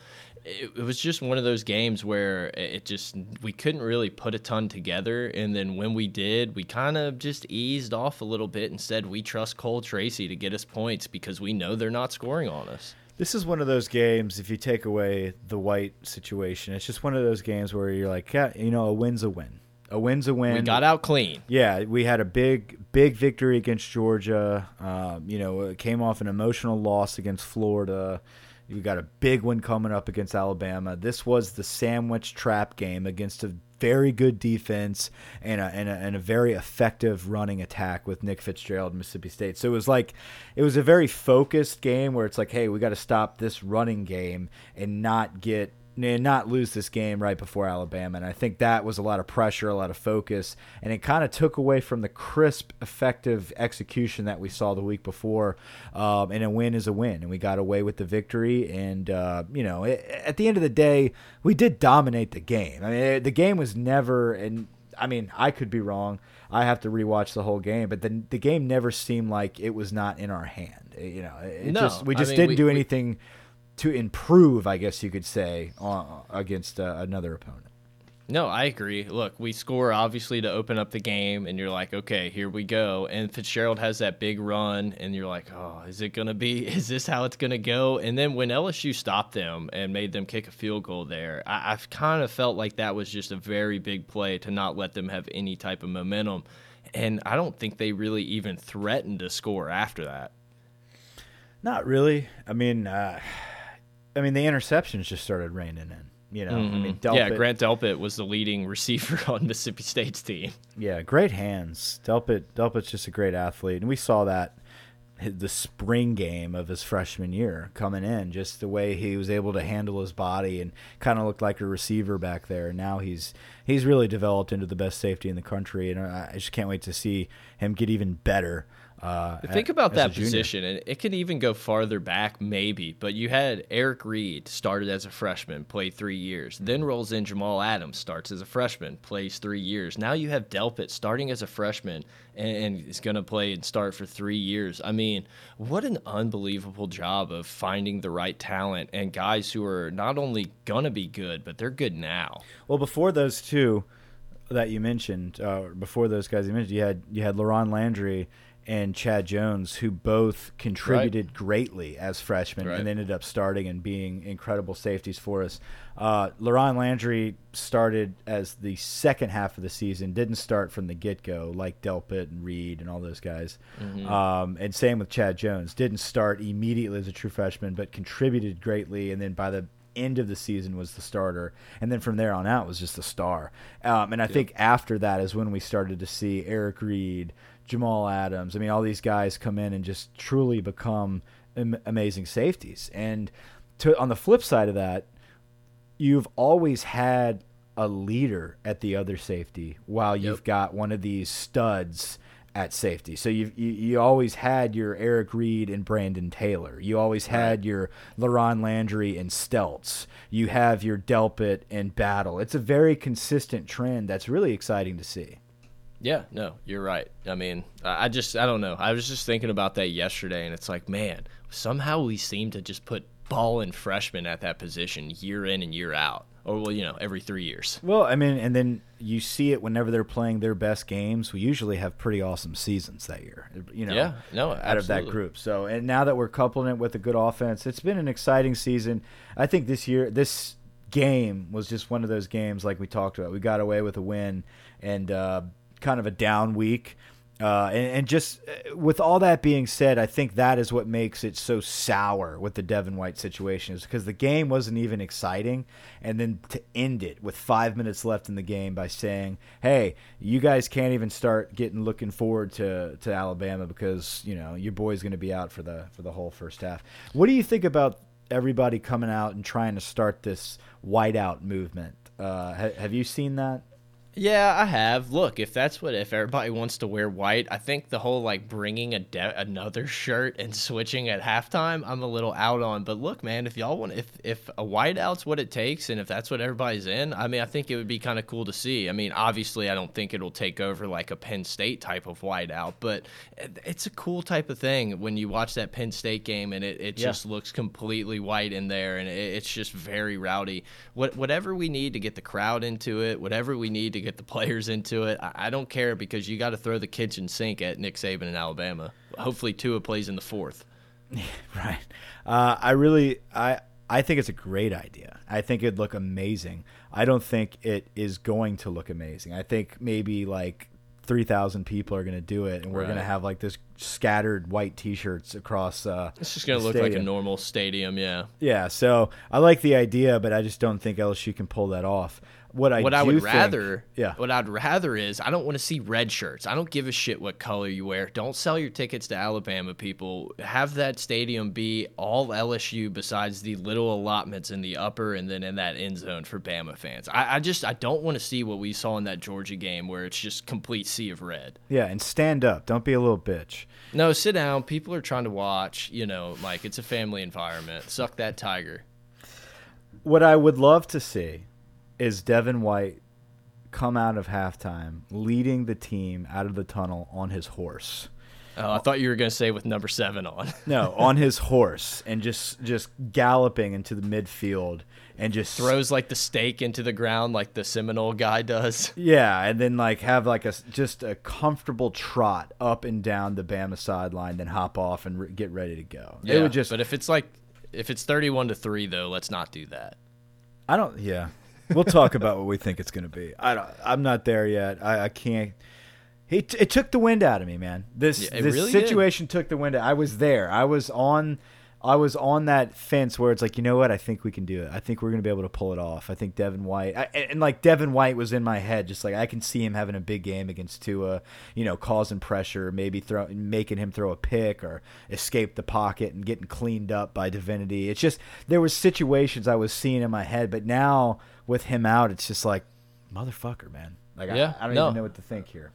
it, it, was just one of those games where it just we couldn't really put a ton together, and then when we did, we kind of just eased off a little bit and said we trust Cole Tracy to get us points because we know they're not scoring on us. This is one of those games. If you take away the white situation, it's just one of those games where you're like, yeah, you know, a win's a win a win's a win. We got out clean. Yeah, we had a big, big victory against Georgia. Um, you know, it came off an emotional loss against Florida. We got a big one coming up against Alabama. This was the sandwich trap game against a very good defense and a, and a, and a very effective running attack with Nick Fitzgerald, Mississippi State. So it was like, it was a very focused game where it's like, hey, we got to stop this running game and not get not lose this game right before Alabama. And I think that was a lot of pressure, a lot of focus, and it kind of took away from the crisp, effective execution that we saw the week before. Um, and a win is a win, and we got away with the victory. And uh, you know, it, at the end of the day, we did dominate the game. I mean, it, the game was never and. I mean, I could be wrong. I have to rewatch the whole game, but the the game never seemed like it was not in our hand. You know, it no, just we just I mean, didn't we, do anything. We, to improve, I guess you could say, uh, against uh, another opponent. No, I agree. Look, we score obviously to open up the game, and you're like, okay, here we go. And Fitzgerald has that big run, and you're like, oh, is it gonna be? Is this how it's gonna go? And then when LSU stopped them and made them kick a field goal there, I, I've kind of felt like that was just a very big play to not let them have any type of momentum. And I don't think they really even threatened to score after that. Not really. I mean. Uh I mean, the interceptions just started raining in. You know, mm -hmm. I mean, mm-hmm. Delpit, yeah, Grant Delpit was the leading receiver on Mississippi State's team. Yeah, great hands. Delpit, Delpit's just a great athlete, and we saw that the spring game of his freshman year coming in, just the way he was able to handle his body and kind of looked like a receiver back there. Now he's he's really developed into the best safety in the country, and I just can't wait to see him get even better. Uh, Think about that position, and it can even go farther back, maybe. But you had Eric Reid started as a freshman, played three years, then rolls in Jamal Adams, starts as a freshman, plays three years. Now you have Delpit starting as a freshman and, and is going to play and start for three years. I mean, what an unbelievable job of finding the right talent and guys who are not only going to be good, but they're good now. Well, before those two that you mentioned, uh, before those guys you mentioned, you had you had LaRon Landry and Chad Jones, who both contributed right. greatly as freshmen right. and ended up starting and being incredible safeties for us. Uh, LaRon Landry started as the second half of the season, didn't start from the get go like Delpit and Reid and all those guys. Mm -hmm. um, and same with Chad Jones, didn't start immediately as a true freshman, but contributed greatly. And then by the end of the season was the starter, and then from there on out was just the star. Um, and I yep. think after that is when we started to see Eric Reid, Jamal Adams. I mean, all these guys come in and just truly become am amazing safeties. And to, on the flip side of that, you've always had a leader at the other safety while you've got one of these studs at safety. So you you always had your Eric Reid and Brandon Taylor. You always had your LaRon Landry and Steltz. You have your Delpit and Battle. It's a very consistent trend that's really exciting to see. Yeah, no, you're right. I mean, I just, I don't know. I was just thinking about that yesterday, and it's like, man, somehow we seem to just put ball and freshmen at that position year in and year out. or well, you know, every three years. Well, I mean, and then you see it whenever they're playing their best games. We usually have pretty awesome seasons that year. You know, yeah, no, out absolutely. of that group. So, and now that we're coupling it with a good offense, it's been an exciting season. I think this year, this game was just one of those games like we talked about. We got away with a win and uh, kind of a down week. Uh, and, and, just uh, with all that being said, I think that is what makes it so sour with the Devin White situation is because the game wasn't even exciting, and then to end it with five minutes left in the game by saying, "Hey, you guys can't even start getting looking forward to to Alabama because you know your boy's going to be out for the for the whole first half." What do you think about everybody coming out and trying to start this whiteout movement? Uh, ha have you seen that? Yeah, I have. Look, if that's what if everybody wants to wear white, I think the whole like bringing a another shirt and switching at halftime, I'm a little out on. But look, man, if y'all want, if if a whiteout's what it takes, and if that's what everybody's in, I mean, I think it would be kind of cool to see. I mean, obviously, I don't think it'll take over like a Penn State type of whiteout, but it's a cool type of thing when you watch that Penn State game and it, it yeah. just looks completely white in there, and it, it's just very rowdy. What whatever we need to get the crowd into it, whatever we need to get the players into it. I, I don't care because you got to throw the kitchen sink at Nick Saban in Alabama. Hopefully, Tua plays in the fourth. right. Uh, I really, I, I think it's a great idea. I think it'd look amazing. I don't think it is going to look amazing. I think maybe like 3,000 people are going to do it, and we're right. going to have like this scattered white T-shirts across. Uh, it's just going to look stadium. like a normal stadium, yeah. Yeah, so I like the idea, but I just don't think LSU can pull that off. What I what I would think, rather, yeah, what I'd rather is I don't want to see red shirts. I don't give a shit what color you wear. Don't sell your tickets to Alabama people. Have that stadium be all LSU besides the little allotments in the upper and then in that end zone for Bama fans. I, I just I don't want to see what we saw in that Georgia game where it's just complete sea of red. Yeah, and stand up. Don't be a little bitch. No, sit down. People are trying to watch. You know, Mike. It's a family environment. Suck that tiger. What I would love to see is Devin White come out of halftime leading the team out of the tunnel on his horse. Oh, I thought you were going to say with number seven on. no, on his horse and just just galloping into the midfield and just throws like the stake into the ground like the Seminole guy does. Yeah, and then like have like a just a comfortable trot up and down the Bama sideline, then hop off and re get ready to go. Yeah, it would just. But if it's like if it's thirty-one to three though, let's not do that. I don't. Yeah, we'll talk about what we think it's going to be. I don't. I'm not there yet. I, I can't. He it took the wind out of me, man. This yeah, this really situation did. took the wind. Out. I was there. I was on I was on that fence where it's like, you know what? I think we can do it. I think we're going to be able to pull it off. I think Devin White, I, and, like Devin White was in my head, just like I can see him having a big game against Tua, you know, causing pressure, maybe throw, making him throw a pick or escape the pocket and getting cleaned up by Divinity. It's just there was situations I was seeing in my head, but now with him out, it's just like, motherfucker, man. Like yeah, I, I don't no. even know what to think here.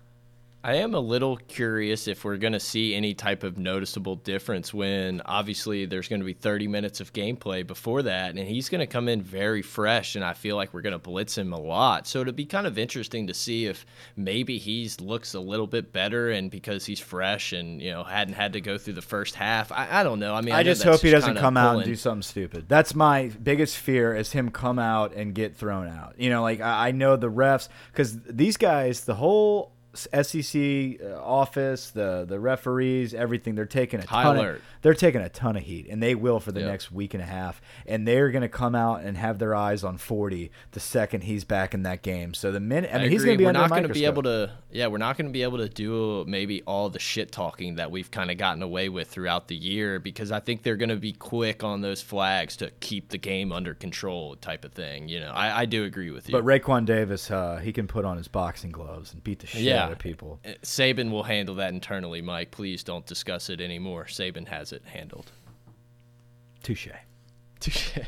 I am a little curious if we're going to see any type of noticeable difference when obviously there's going to be 30 minutes of gameplay before that, and he's going to come in very fresh, and I feel like we're going to blitz him a lot. So it'd be kind of interesting to see if maybe he looks a little bit better, and because he's fresh and you know hadn't had to go through the first half. I, I don't know. I mean, I, I just hope he doesn't come pulling. out and do something stupid. That's my biggest fear is him come out and get thrown out. You know, like I, I know the refs because these guys, the whole SEC uh, office, the the referees, everything. They're taking a High ton alert. Of, they're taking a ton of heat, and they will for the yep. next week and a half. And they're going to come out and have their eyes on forty the second he's back in that game. So the minute, I mean, I he's going to be. We're not going to be able to. Yeah, we're not going to be able to do maybe all the shit talking that we've kind of gotten away with throughout the year because I think they're going to be quick on those flags to keep the game under control, type of thing. You know, I, I do agree with you. But Raekwon Davis, uh, he can put on his boxing gloves and beat the shit yeah yeah. people. Uh, Saban will handle that internally, Mike. Please don't discuss it anymore. Saban has it handled. Touche. Touche.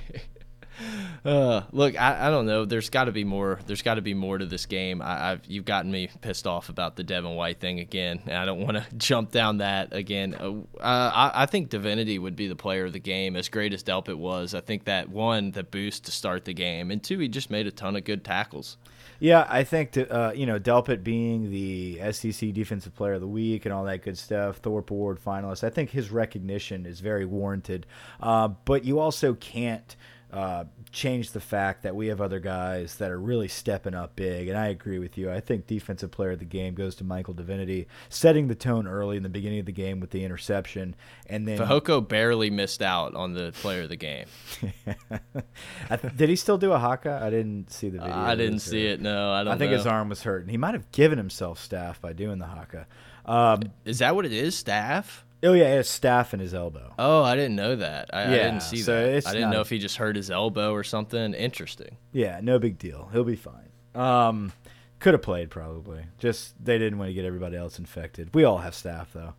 Uh, look, I, I don't know. There's got to be more. There's got to be more to this game. I, have you've gotten me pissed off about the Devin White thing again, and I don't want to jump down that again. Uh, I, I think Divinity would be the player of the game, as great as Delpit was. I think that one, the boost to start the game, and two, he just made a ton of good tackles. Yeah, I think to, uh, you know Delpit being the SEC Defensive Player of the Week and all that good stuff, Thorpe Award finalist. I think his recognition is very warranted. Uh, but you also can't uh, change the fact that we have other guys that are really stepping up big. And I agree with you. I think defensive player of the game goes to Michael Divinity, setting the tone early in the beginning of the game with the interception, and then Fehoko barely missed out on the player of the game. did he still do a haka? I didn't see the video. I didn't see it. No, I don't. I think know. his arm was hurting. He might have given himself staph by doing the haka. Um, Is that what it is? Staph? Oh yeah, he has staph in his elbow. Oh, I didn't know that. I, I didn't see so that. I didn't know a- if he just hurt his elbow or something. Interesting. Yeah, no big deal. He'll be fine. Um, could have played probably. Just they didn't want to get everybody else infected. We all have staph though.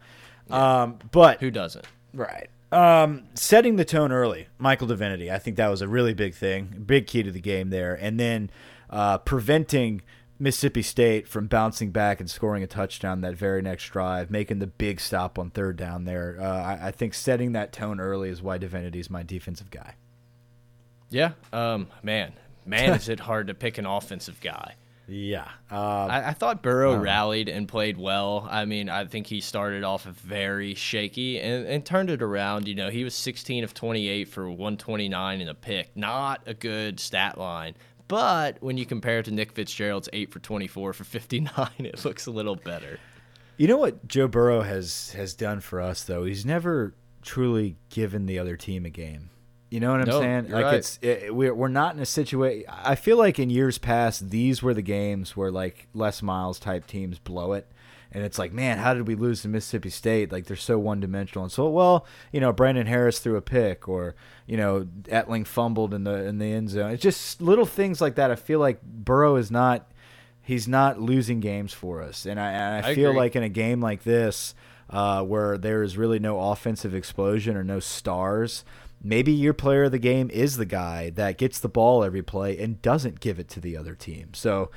Um, but Who doesn't? Right. Um, setting the tone early, Michael Divinity. I think that was a really big thing, big key to the game there, and then uh, preventing Mississippi State from bouncing back and scoring a touchdown that very next drive, making the big stop on third down there. Uh, I, I think setting that tone early is why Divinity is my defensive guy. Yeah. Um. Man. Man, is it hard to pick an offensive guy. Yeah. Uh, I, I thought Burrow rallied and played well. I mean, I think he started off very shaky and, and turned it around. You know, he was 16 of 28 for 129 and a pick. Not a good stat line. But when you compare it to Nick Fitzgerald's 8 for 24 for 59, it looks a little better. You know what Joe Burrow has has done for us though? He's never truly given the other team a game. You know what I'm No, saying? Like right. it's it, we're we're not in a situation. I feel like in years past, these were the games where like Les Miles type teams blow it, and it's like, man, how did we lose to Mississippi State? Like they're so one dimensional. And so, well, you know, Brandon Harris threw a pick, or you know, Etling fumbled in the in the end zone. It's just little things like that. I feel like Burrow is not he's not losing games for us. And I, and I, I feel agree. like in a game like this, uh, where there is really no offensive explosion or no stars, maybe your player of the game is the guy that gets the ball every play and doesn't give it to the other team. So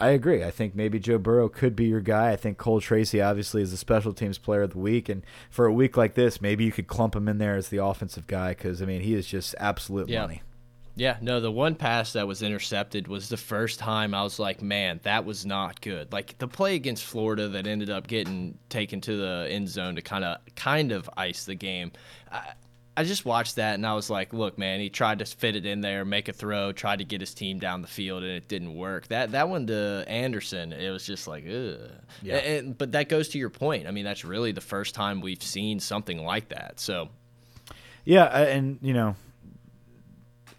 I agree. I think maybe Joe Burrow could be your guy. I think Cole Tracy obviously is the special teams player of the week. And for a week like this, maybe you could clump him in there as the offensive guy because, I mean, he is just absolute Yeah. money. Yeah, no, the one pass that was intercepted was the first time I was like, man, that was not good. Like the play against Florida that ended up getting taken to the end zone to kind of kind of ice the game. I, I just watched that and I was like, look, man, he tried to fit it in there, make a throw, tried to get his team down the field, and it didn't work. That that one to Anderson, it was just like, ugh. Yeah. And- but that goes to your point. I mean, that's really the first time we've seen something like that. So Yeah, and you know,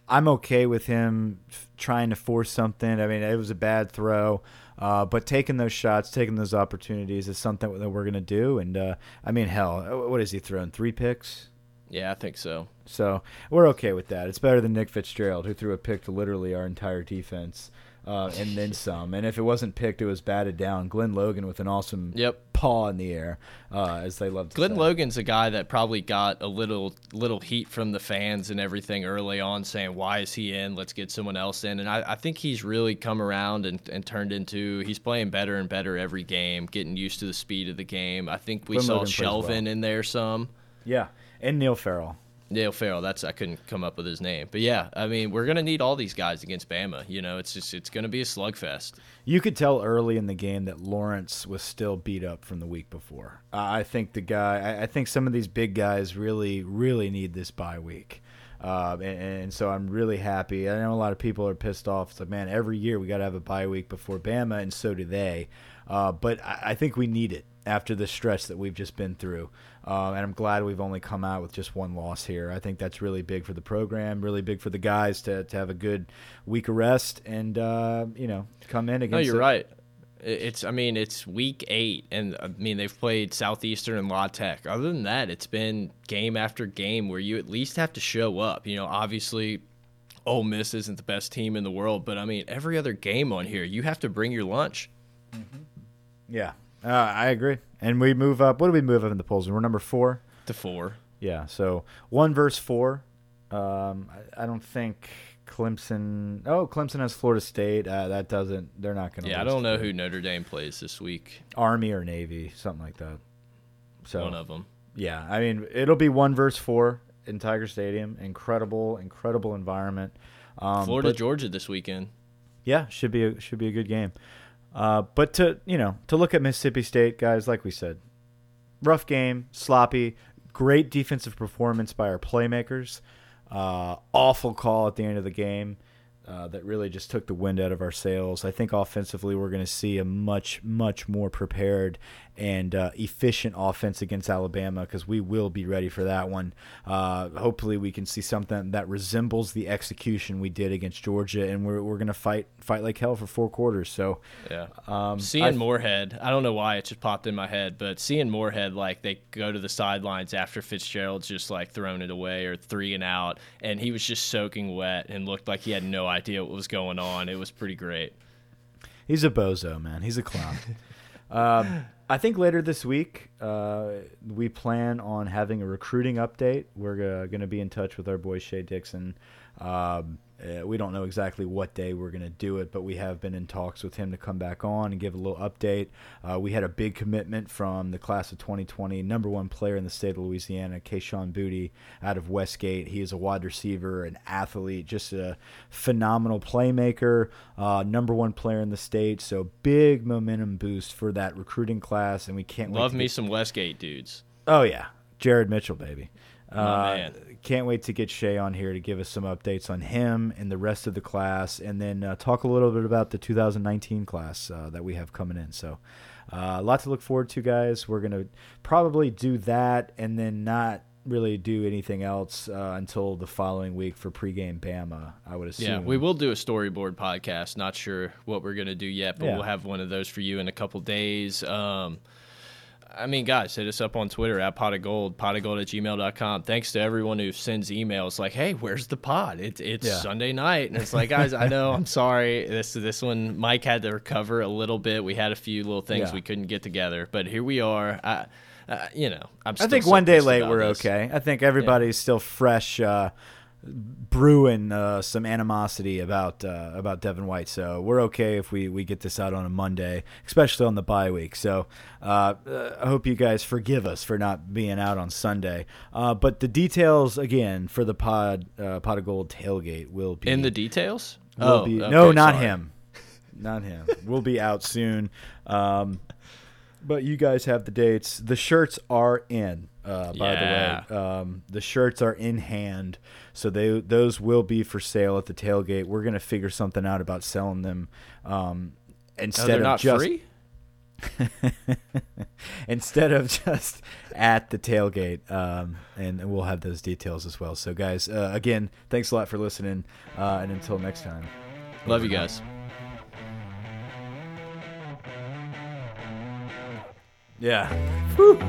I'm okay with him trying to force something. I mean, it was a bad throw, uh, but taking those shots, taking those opportunities is something that we're gonna do. And uh, I mean, hell, uh, what has he thrown? Three picks. Yeah, I think so. So we're okay with that. It's better than Nick Fitzgerald, who threw a pick to literally our entire defense, uh, and then some. And if it wasn't picked, it was batted down. Glenn Logan with an awesome Yep. paw in the air, uh, as they love to Glenn say. Logan's a guy that probably got a little little heat from the fans and everything early on, saying, "Why is he in? Let's get someone else in." And I, I think he's really come around and, and turned into he's playing better and better every game, getting used to the speed of the game. I think we Glenn saw Logan Shelvin well. in there some. Yeah, and Neil Farrell. Neil Farrell, that's I couldn't come up with his name, but yeah, I mean we're gonna need all these guys against Bama. You know, it's just it's gonna be a slugfest. You could tell early in the game that Lawrence was still beat up from the week before. Uh, I think the guy, I, I think some of these big guys really, really need this bye week. Uh, and, and so I'm really happy. I know a lot of people are pissed off. It's like, man, every year we got to have a bye week before Bama, and so do they. Uh, but I, I think we need it after the stretch that we've just been through. Uh, and I'm glad we've only come out with just one loss here. I think that's really big for the program, really big for the guys to, to have a good week of rest and, uh, you know, come in against. No, you're a- right. It's I mean it's week eight, and I mean they've played Southeastern and La Tech. Other than that, it's been game after game where you at least have to show up. You know, obviously, Ole Miss isn't the best team in the world, but I mean every other game on here, you have to bring your lunch. Yeah, uh, I agree. And we move up. What do we move up in the polls? We're number four. To four. Yeah, so one versus four. Um, I, I don't think Clemson. Oh, Clemson has Florida State. Uh, that doesn't. They're not going to. Yeah, I don't know who Notre Dame plays this week. Army or Navy, something like that. So One of them. yeah, I mean it'll be one versus four in Tiger Stadium. Incredible, incredible environment. Um, Florida, Georgia this weekend. Yeah, should be a, should be a good game. Uh, but to you know to look at Mississippi State guys, like we said, rough game, sloppy, great defensive performance by our playmakers. Uh, awful call at the end of the game uh, that really just took the wind out of our sails. I think offensively, we're going to see a much, much more prepared and uh, efficient offense against Alabama because we will be ready for that one. Uh, hopefully, we can see something that resembles the execution we did against Georgia, and we're, we're going to fight fight like hell for four quarters. So, yeah, um, seeing I've, Moorhead, I don't know why it just popped in my head, but seeing Moorhead like they go to the sidelines after Fitzgerald's just like thrown it away or three and out, and he was just soaking wet and looked like he had no idea what was going on. It was pretty great. He's a bozo, man. He's a clown. um, I think later this week, uh, we plan on having a recruiting update. We're uh, going to be in touch with our boy Shea Dixon. Um, uh, we don't know exactly what day we're going to do it, but we have been in talks with him to come back on and give a little update. Uh, we had a big commitment from the class of 2020, number one player in the state of Louisiana, Kayshon Boutte out of Westgate. He is a wide receiver, an athlete, just a phenomenal playmaker, uh, number one player in the state. So big momentum boost for that recruiting class, and we can't love me some Westgate dudes. Oh yeah, Jared Mitchell, baby. Uh, can't wait to get Shea on here to give us some updates on him and the rest of the class, and then uh, talk a little bit about the 2019 class uh, that we have coming in. So, uh, a lot to look forward to, guys. We're gonna probably do that, and then not really do anything else uh, until the following week for pregame Bama. I would assume. Yeah, we will do a storyboard podcast. Not sure what we're gonna do yet, but yeah. we'll have one of those for you in a couple days. Um, I mean, guys, hit us up on Twitter at pot of gold, pot of gold at gmail.com. Thanks to everyone who sends emails like, hey, where's the pod? It, it's yeah. Sunday night. And it's like, guys, I know, I'm sorry. This this one, Mike had to recover a little bit. We had a few little things yeah. we couldn't get together, but here we are. I, uh, you know, I'm I think one day late, we're this. okay. I think everybody's yeah. still fresh. Uh, brewing uh, some animosity about uh, about Devin White. So we're okay if we, we get this out on a Monday, especially on the bye week. So uh, uh I hope you guys forgive us for not being out on Sunday. Uh, but the details again for the pod uh, pot of gold tailgate will be in the details. oh, be, okay, no, not sorry. him, not him. we'll be out soon. Um, but you guys have the dates. The shirts are in. Uh, by yeah. the way, um, the shirts are in hand, so they those will be for sale at the tailgate. We're gonna figure something out about selling them um, instead of just free? instead of just at the tailgate, um, and we'll have those details as well. So, guys, uh, again, thanks a lot for listening, uh, and until next time, love you guys. Yeah. Whew.